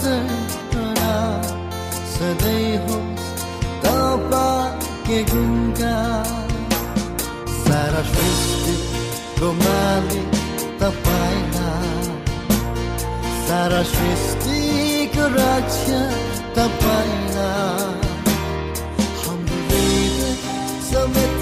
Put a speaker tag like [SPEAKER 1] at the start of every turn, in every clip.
[SPEAKER 1] झटना सधैँ होस् तपाईँकै गुणका सारा सृष्टिको मालिक तपाईँलाई सारा सृष्टिको रक्षा तपाईँलाई
[SPEAKER 2] हाम्रो समेत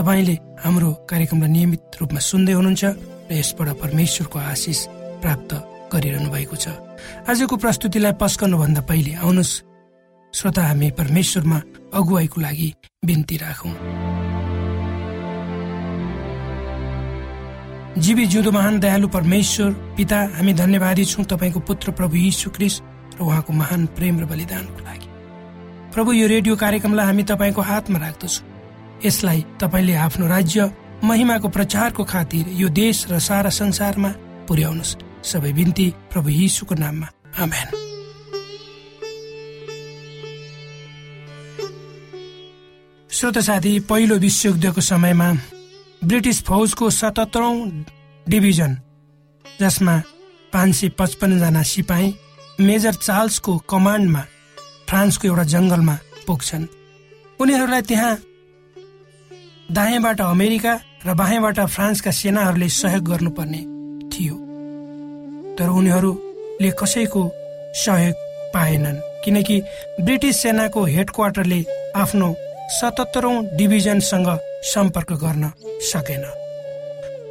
[SPEAKER 3] तपाईँले हाम्रो कार्यक्रमलाई नियमित रूपमा सुन्दै हुनुहुन्छ र यसबाट परमेश्वरको आशिष प्राप्त गरिरहनु भएको छ। आजको प्रस्तुतिलाई पस्कनुभन्दा पहिले आउनुहोस्। श्रोता हामी परमेश्वरमा अगुवाईको लागि बिन्ती राखौँ। जीवी जिउँदो महान दयालु परमेश्वर पिता हामी धन्यवादी छौँ तपाईँको पुत्र प्रभु यीशु क्रिस र उहाँको महान प्रेम र बलिदानको लागि। प्रभु यो रेडियो कार्यक्रमलाई हामी तपाईँको हातमा राख्दछौँ। यसलाई तपाईँले आफ्नो राज्य महिमाको प्रचारको खातिर यो देश र सारा संसारमा पुर्याउनुहोस्। सबै बिन्ती प्रभु यीशुको नाममा। आमेन। श्रोत साथी पहिलो विश्वयुद्धको समयमा ब्रिटिस फौजको सतहत्तरौं डिभिजन जसमा पाँच सय पचपन्नजना सिपाही मेजर चार्ल्सको कमान्डमा फ्रान्सको एउटा जङ्गलमा पुग्छन्। उनीहरूलाई त्यहाँ दायाँबाट अमेरिका र बायाँबाट फ्रान्सका सेनाहरूले सहयोग गर्नुपर्ने थियो। तर उनीहरूले कसैको सहयोग पाएनन् किनकि ब्रिटिस सेनाको हेडक्वार्टरले आफ्नो सतहत्तरौं डिभिजनसँग सम्पर्क गर्न सकेन।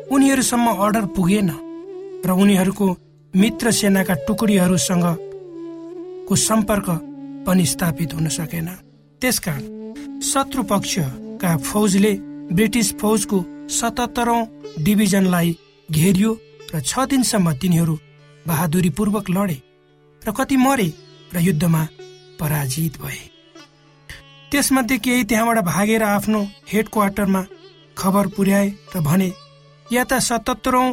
[SPEAKER 3] उनीहरूसम्म अर्डर पुगेन र उनीहरूको मित्र सेनाका टुकडीहरूसँग को सम्पर्क पनि स्थापित हुन सकेन। त्यसकारण शत्रु पक्षका फौजले ब्रिटिस फौजको सतहत्तरौं डिभिजनलाई घेरियो र छ दिनसम्म तिनीहरू बहादुरीपूर्वक लडे र कति मरे र युद्धमा पराजित भए। त्यसमध्ये केही त्यहाँबाट भागेर आफ्नो हेड क्वार्टरमा खबर पुर्याए र भने या त सतहत्तरौं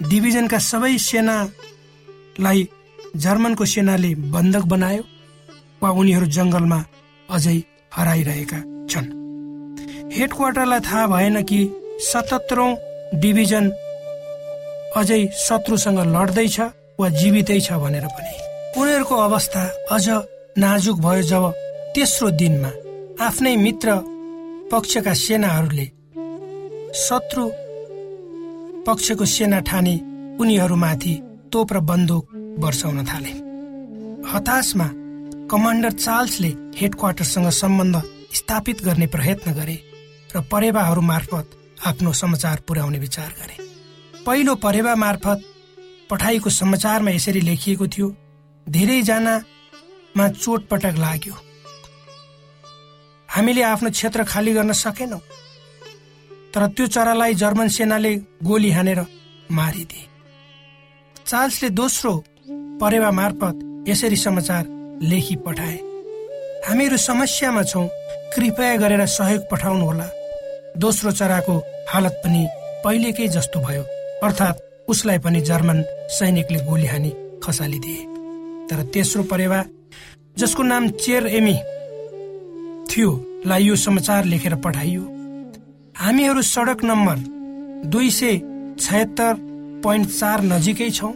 [SPEAKER 3] डिभिजनका सबै सेनालाई जर्मनको सेनाले बन्धक बनायो वा उनीहरू जङ्गलमा अझै हराइरहेका छन्। हेड क्वार्टरलाई थाहा भएन कि सतहत्तरौं डिभिजन अझै शत्रुसँग लड्दैछ वा जीवितै छ भनेर पनि। उनीहरूको अवस्था अझ नाजुक भयो जब तेस्रो दिनमा आफ्नै मित्र पक्षका सेनाहरूले शत्रु पक्षको सेना ठाने उनीहरूमाथि तोप र बन्दुक वर्षाउन थाले। हताशमा कमान्डर चार्ल्सले हेडक्वार्टरसँग सम्बन्ध स्थापित गर्ने प्रयत्न गरे। र परेवाहरू मार्फत आफ्नो समाचार पुर्याउने विचार गरे। पहिलो परेवा मार्फत पठाइएको समाचारमा यसरी लेखिएको थियो धेरैजनामा चोटपटक लाग्यो। हामीले आफ्नो क्षेत्र खाली गर्न सकेनौँ तर त्यो चरालाई जर्मन सेनाले गोली हानेर मारिदिए। चार्ल्सले दोस्रो परेवा मार्फत यसरी समाचार लेखी पठाए हामीहरू समस्यामा छौँ कृपया गरेर सहयोग पठाउनुहोला। दोस्रो चराको हालत पनि पहिलेकै जस्तो भयो। अर्थात् उसलाई पनि जर्मन सैनिकले गोली हानी खसालिदिए। तर तेस्रो परेवा जसको नाम चेयर एमी थियो लाई यो समाचार लेखेर पठाइयो। हामीहरू सडक नम्बर दुई सय छयत्तर पोइन्ट चार नजिकै छौँ।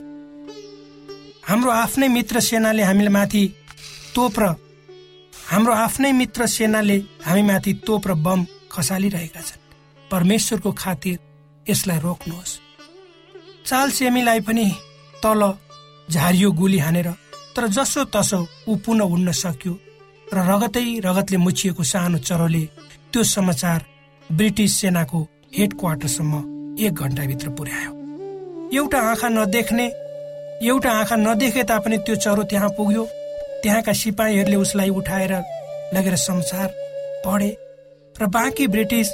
[SPEAKER 3] हाम्रो आफ्नै मित्र सेनाले हामीले माथि तोप र हाम्रो आफ्नै मित्र सेनाले हामीमाथि तोप र बम खसालिरहेका छन्। परमेश्वरको खातिर यसलाई रोक्नुहोस्। चाल सेमीलाई पनि तल झारियो गोली हानेर तर जसो तसो ऊ पुनः उड्न सक्यो र रगतै रगतले मुछिएको सानो चरोले त्यो समाचार ब्रिटिस सेनाको हेड क्वार्टरसम्म एक घन्टाभित्र पुर्यायो। एउटा आँखा नदेख्ने एउटा आँखा नदेखे तापनि त्यो चरो त्यहाँ पुग्यो। त्यहाँका सिपाहीहरूले उसलाई उठाएर लगेर समाचार पढे। र बाँकी ब्रिटिस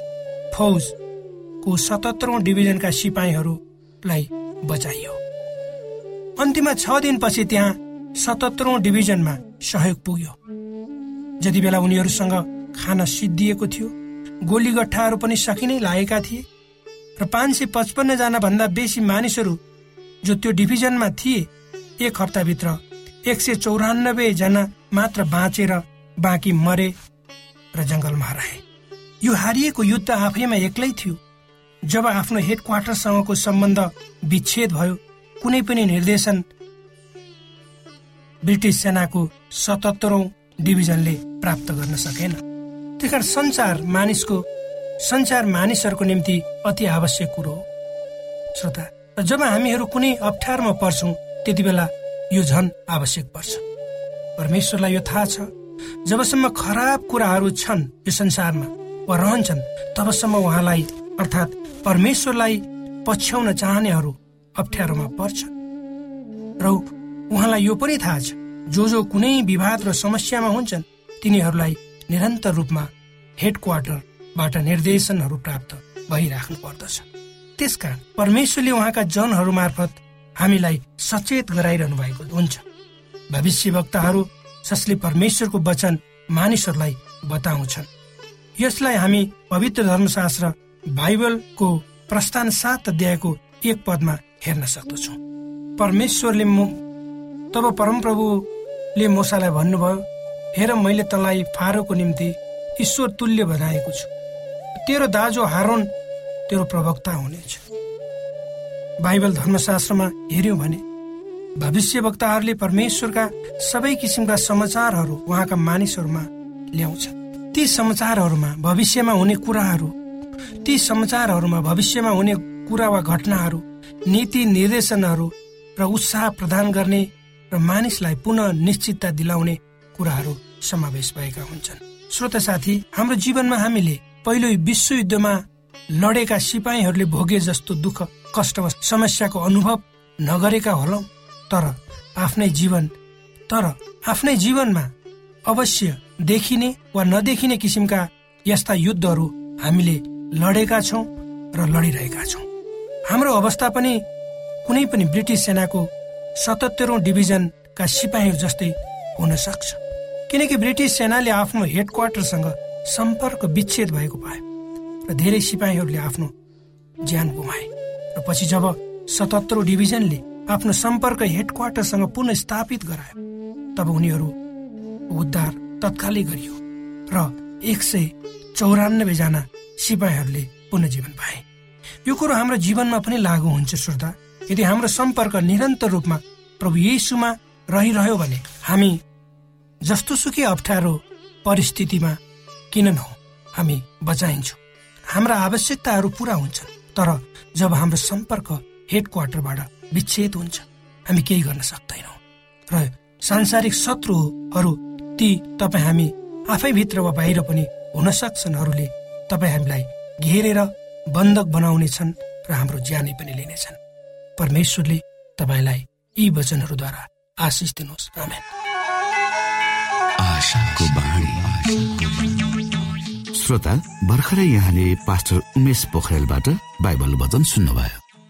[SPEAKER 3] फौजको सतहत्तरौँ डिभिजनका सिपाहीहरूलाई बचाइयो। अन्तिममा छ दिनपछि त्यहाँ सतहत्तरौँ डिभिजनमा सहयोग पुग्यो। जति बेला उनीहरूसँग खाना सिद्धिएको थियो गोलीगट्ठाहरू पनि सकिनै लागेका थिए र पाँच सय पचपन्नजना भन्दा बेसी मानिसहरू जो त्यो डिभिजनमा थिए एक हप्ताभित्र एक सय चौरानब्बे जना मात्र बाँचेर बाँकी मरे र जङ्गलमा हराए यो हारिएको युद्ध आफैमा एक्लै थियो। जब आफ्नो हेड क्वार्टरसँगको सम्बन्ध विच्छेद भयो कुनै पनि निर्देशन ब्रिटिस सेनाको सतहत्तरौं डिभिजनले प्राप्त गर्न सकेन। त्यही कारण संचार मानिसको संसार मानिसहरूको निम्ति अति आवश्यक कुरो हो। श्रोता जब हामीहरू कुनै अप्ठ्यारोमा पर्छौँ त्यति बेला यो झन आवश्यक पर्छ। परमेश्वरलाई यो थाहा छ जबसम्म खराब कुराहरू छन् यो संसारमा वा रहन्छन् तबसम्म उहाँलाई अर्थात् परमेश्वरलाई पछ्याउन चाहनेहरू अप्ठ्यारोमा पर्छ र उहाँलाई यो पनि थाहा छ जो जो कुनै विवाद र समस्यामा हुन्छन् तिनीहरूलाई निरन्तर रूपमा हेड क्वार्टरबाट निर्देशनहरू प्राप्त भइराख्नु पर्दछ। त्यसकारण परमेश्वरले उहाँका जनहरू मार्फत हामीलाई सचेत गराइरहनु भएको हुन्छ। भविष्य वक्ताहरू जसले परमेश्वरको वचन मानिसहरूलाई बताउँछन्। यसलाई हामी पवित्र धर्मशास्त्र बाइबलको प्रस्थान सात अध्यायको एक पदमा हेर्न सक्दछौ। परमेश्वरले तब परमप्रभुले मोसालाई भन्नुभयो हेर मैले तँलाई फारोको निम्ति ईश्वर तुल्य बनाएको छु। तेरो दाजो हारोन तेरो प्रवक्ता हुनेछ। बाइबल धर्मशास्त्रमा हेऱ्यौँ भने भविष्य वक्ताहरूले परमेश्वरका सबै किसिमका समाचारहरू उहाँका मानिसहरूमा ल्याउँछ ती समाचारहरूमा भविष्यमा हुने कुराहरू ती समाचारहरूमा भविष्यमा हुने कुरा वा घटनाहरू नीति निर्देशनहरू र उत्साह प्रदान गर्ने र मानिसलाई पुनः निश्चितता दिलाउने कुराहरू समावेश भएका हुन्छन्। श्रोत साथी हाम्रो जीवनमा हामीले पहिलो विश्वयुद्धमा लडेका सिपाहीहरूले भोगे जस्तो दुःख कष्ट समस्याको अनुभव नगरेका होलौ तर आफ्नै जीवन तर आफ्नै जीवनमा अवश्य देखिने वा नदेखिने किसिमका यस्ता युद्धहरू हामीले लडेका छौँ र लडिरहेका छौँ। हाम्रो अवस्था पनि कुनै पनि ब्रिटिस सेनाको सतहत्तरौँ डिभिजनका सिपाहीहरू जस्तै हुन सक्छ। किनकि ब्रिटिस सेनाले आफ्नो हेड क्वार्टरसँग सम्पर्क विच्छेद भएको पायो र धेरै सिपाहीहरूले आफ्नो ज्यान गुमाए। र पछि जब सतहत्तर डिभिजनले आफ्नो सम्पर्क हेड क्वार्टरसँग पुनः स्थापित गरायो तब उनीहरू उद्धार तत्कालै गरियो र एक सय चौरानब्बे जना सिपाहीहरूले पुनः पाए। यो कुरो हाम्रो जीवनमा पनि लागू हुन्छ श्रोता। यदि हाम्रो सम्पर्क निरन्तर रूपमा प्रभु येसुमा रहिरह्यो भने हामी जस्तो सुकै अप्ठ्यारो परिस्थितिमा किन नहो हामी बचाइन्छौँ। हाम्रा आवश्यकताहरू पूरा हुन्छन् तर जब हाम्रो सम्पर्क हेड क्वार्टरबाट विच्छेद हुन्छ हामी केही गर्न सक्दैनौँ। र सांसारिक शत्रुहरू ती तपाईँ हामी आफैभित्र वा बाहिर पनि हुन सक्छन्हरूले तपाईँ हामीलाई घेरेर बन्धक बनाउनेछन् र हाम्रो ज्यानै पनि लिनेछन्। परमेश्वरले तपाईँलाई यी वचनहरूद्वारा आशिष दिनुहोस्।
[SPEAKER 4] श्रोता भर्खरै यहाँले पास्टर उमेश पोखरेलबाट बाइबल वचन सुन्नुभयो।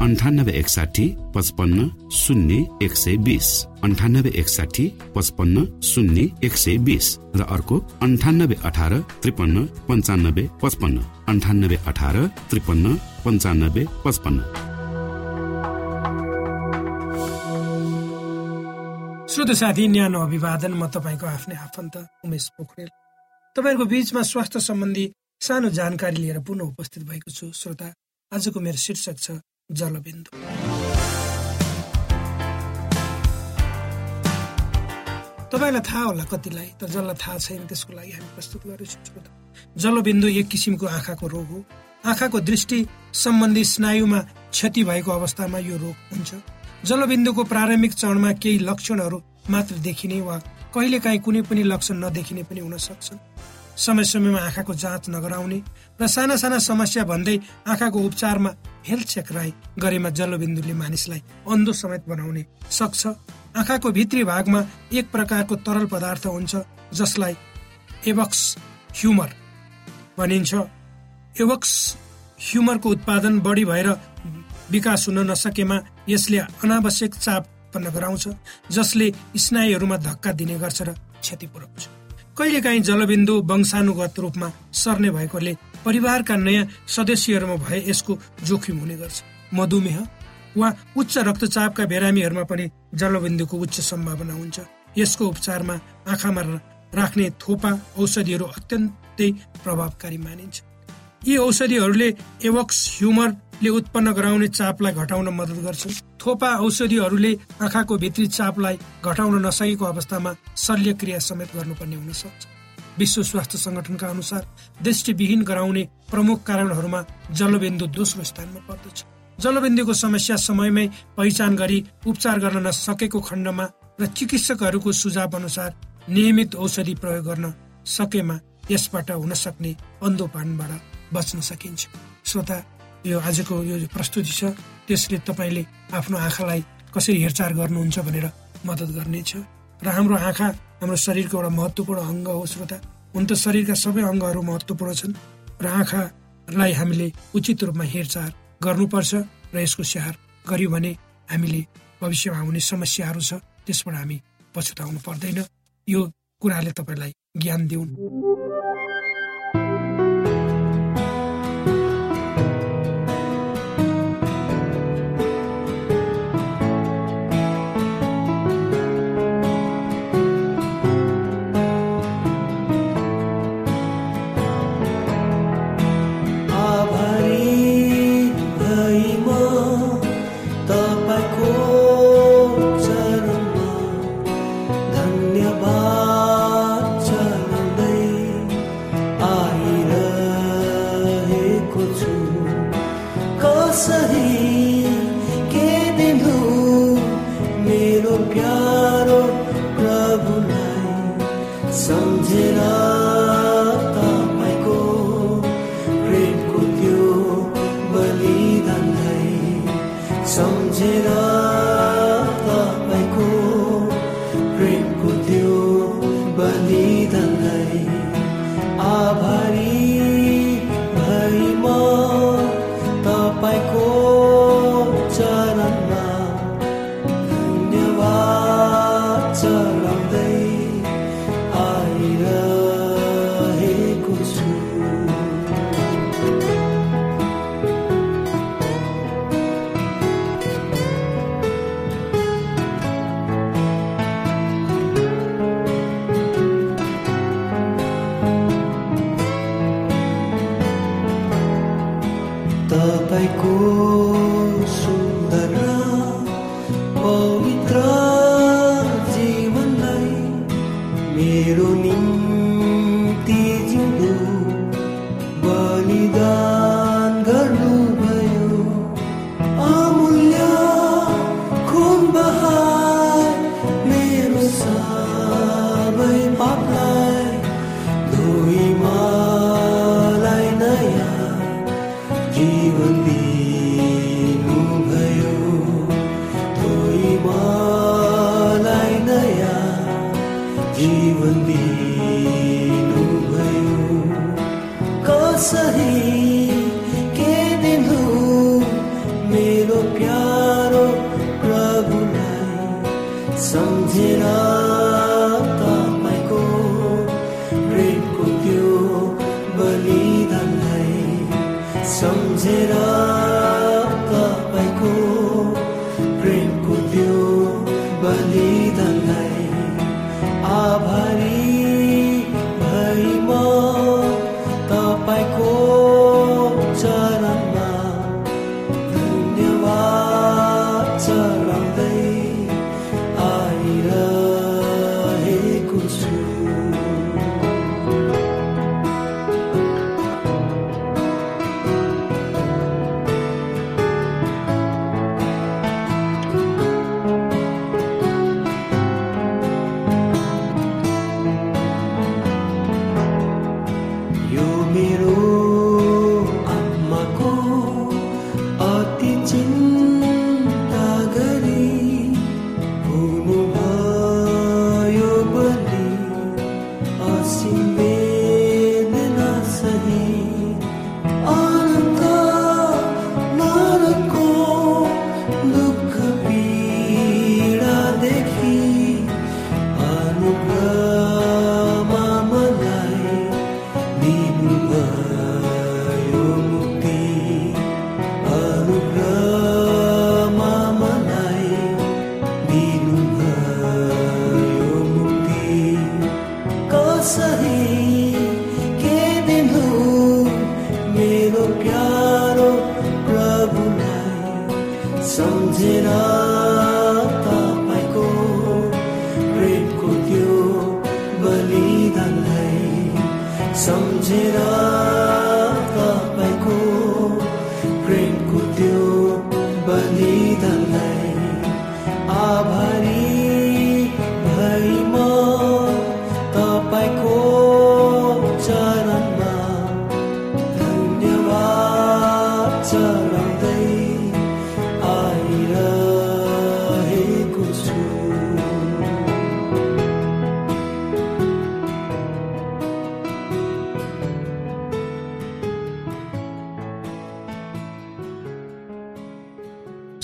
[SPEAKER 4] अन्ठानब्बे एकसाठी पचपन्न शून्य एक सय बिस. अन्ठानब्बे एकसाठी पचपन्न शून्य एक सय बिस. र अर्को अन्ठानब्बे अठार त्रिपन्न पन्चानब्बे पचपन्न. अन्ठानब्बे अठार त्रिपन्न पन्चानब्बे पचपन्न.
[SPEAKER 3] श्रोत साथी न्यानो अभिवादन म तपाईँको आफ्नै आफन्त उमेश पोखरेल। तपाईँहरूको बिचमा स्वास्थ्य सम्बन्धी सानो जानकारी लिएर पुनः उपस्थित भएको छु। श्रोता आजको मेरो शीर्षक छ जलबिन्दु। तपाईँलाई थाहा होला कतिलाई तर जसलाई थाहा छैन त्यसको लागि हामी प्रस्तुत गरेछौँ जलबिन्दु एक किसिमको आँखाको रोग हो। आँखाको दृष्टि सम्बन्धी स्नायुमा क्षति भएको अवस्थामा यो रोग हुन्छ। जलबिन्दुको प्रारम्भिक चरणमा केही लक्षणहरू मात्र देखिने वा कहिलेकाहीँ कुनै पनि लक्षण नदेखिने पनि हुन सक्छ समय समयमा आँखाको जाँच नगराउने र साना साना समस्या भन्दै आँखाको उपचारमा हेल्थ चेक राई गरेमा जलबिन्दुले मानिसलाई अन्धो समेत बनाउने सक्छ। आँखाको भित्री भागमा एक प्रकारको तरल पदार्थ हुन्छ जसलाई एबक्स ह्युमर भनिन्छ। एवक्स ह्युमरको उत्पादन बढी भएर विकास हुन नसकेमा यसले अनावश्यक चाप उत्पन्न गराउँछ जसले स्नायुहरूमा धक्का दिने गर्छ र क्षति पुर्याउँछ कहिलेकाहीँ जलबिन्दु वंशानुगत रूपमा सर्ने भएकोले परिवारका नयाँ सदस्यहरूमा भए यसको जोखिम हुने गर्छ। मधुमेह वा उच्च रक्तचापका बिरामीहरूमा पनि जलबिन्दुको उच्च सम्भावना हुन्छ। यसको उपचारमा आँखामा राख्ने थोपा औषधिहरू अत्यन्तै प्रभावकारी मानिन्छ। यी औषधिहरूले एवक्स ह्युमरले उत्पन्न गराउने चापलाई घटाउन मद्दत गर्छन्। थोपा औषधिहरूले आँखाको भित्री चापलाई घटाउन नसकेको अवस्थामा शल्य क्रिया समेत गर्नुपर्ने हुन सक्छ। विश्व स्वास्थ्य संगठनका अनुसार दृष्टिविहीन गराउने प्रमुख कारणहरूमा जलबिन्दु दोस्रो स्थानमा पर्दछ। जलबिन्दुको समस्या समयमै पहिचान गरी उपचार गर्न नसकेको खण्डमा र चिकित्सकहरूको सुझाव अनुसार नियमित औषधि प्रयोग गर्न सकेमा यसबाट हुन सक्ने अन्धोपानबाट बच्न सकिन्छ। श्रोता यो आजको यो प्रस्तुति छ। त्यसले तपाईँले आफ्नो आँखालाई कसरी हेरचाह गर्नुहुन्छ भनेर मद्दत गर्नेछ। र हाम्रो आँखा हाम्रो शरीरको एउटा महत्त्वपूर्ण अङ्ग हो श्रोता। हुन त शरीरका सबै अङ्गहरू महत्त्वपूर्ण छन्। र आँखालाई हामीले उचित रूपमा हेरचाह गर्नुपर्छ र यसको स्याहार गर्यो भने हामीले भविष्यमा हुने समस्याहरू छ त्यसबाट हामी पछुताउनु पर्दैन। यो कुराले तपाईँलाई ज्ञान दिउन्।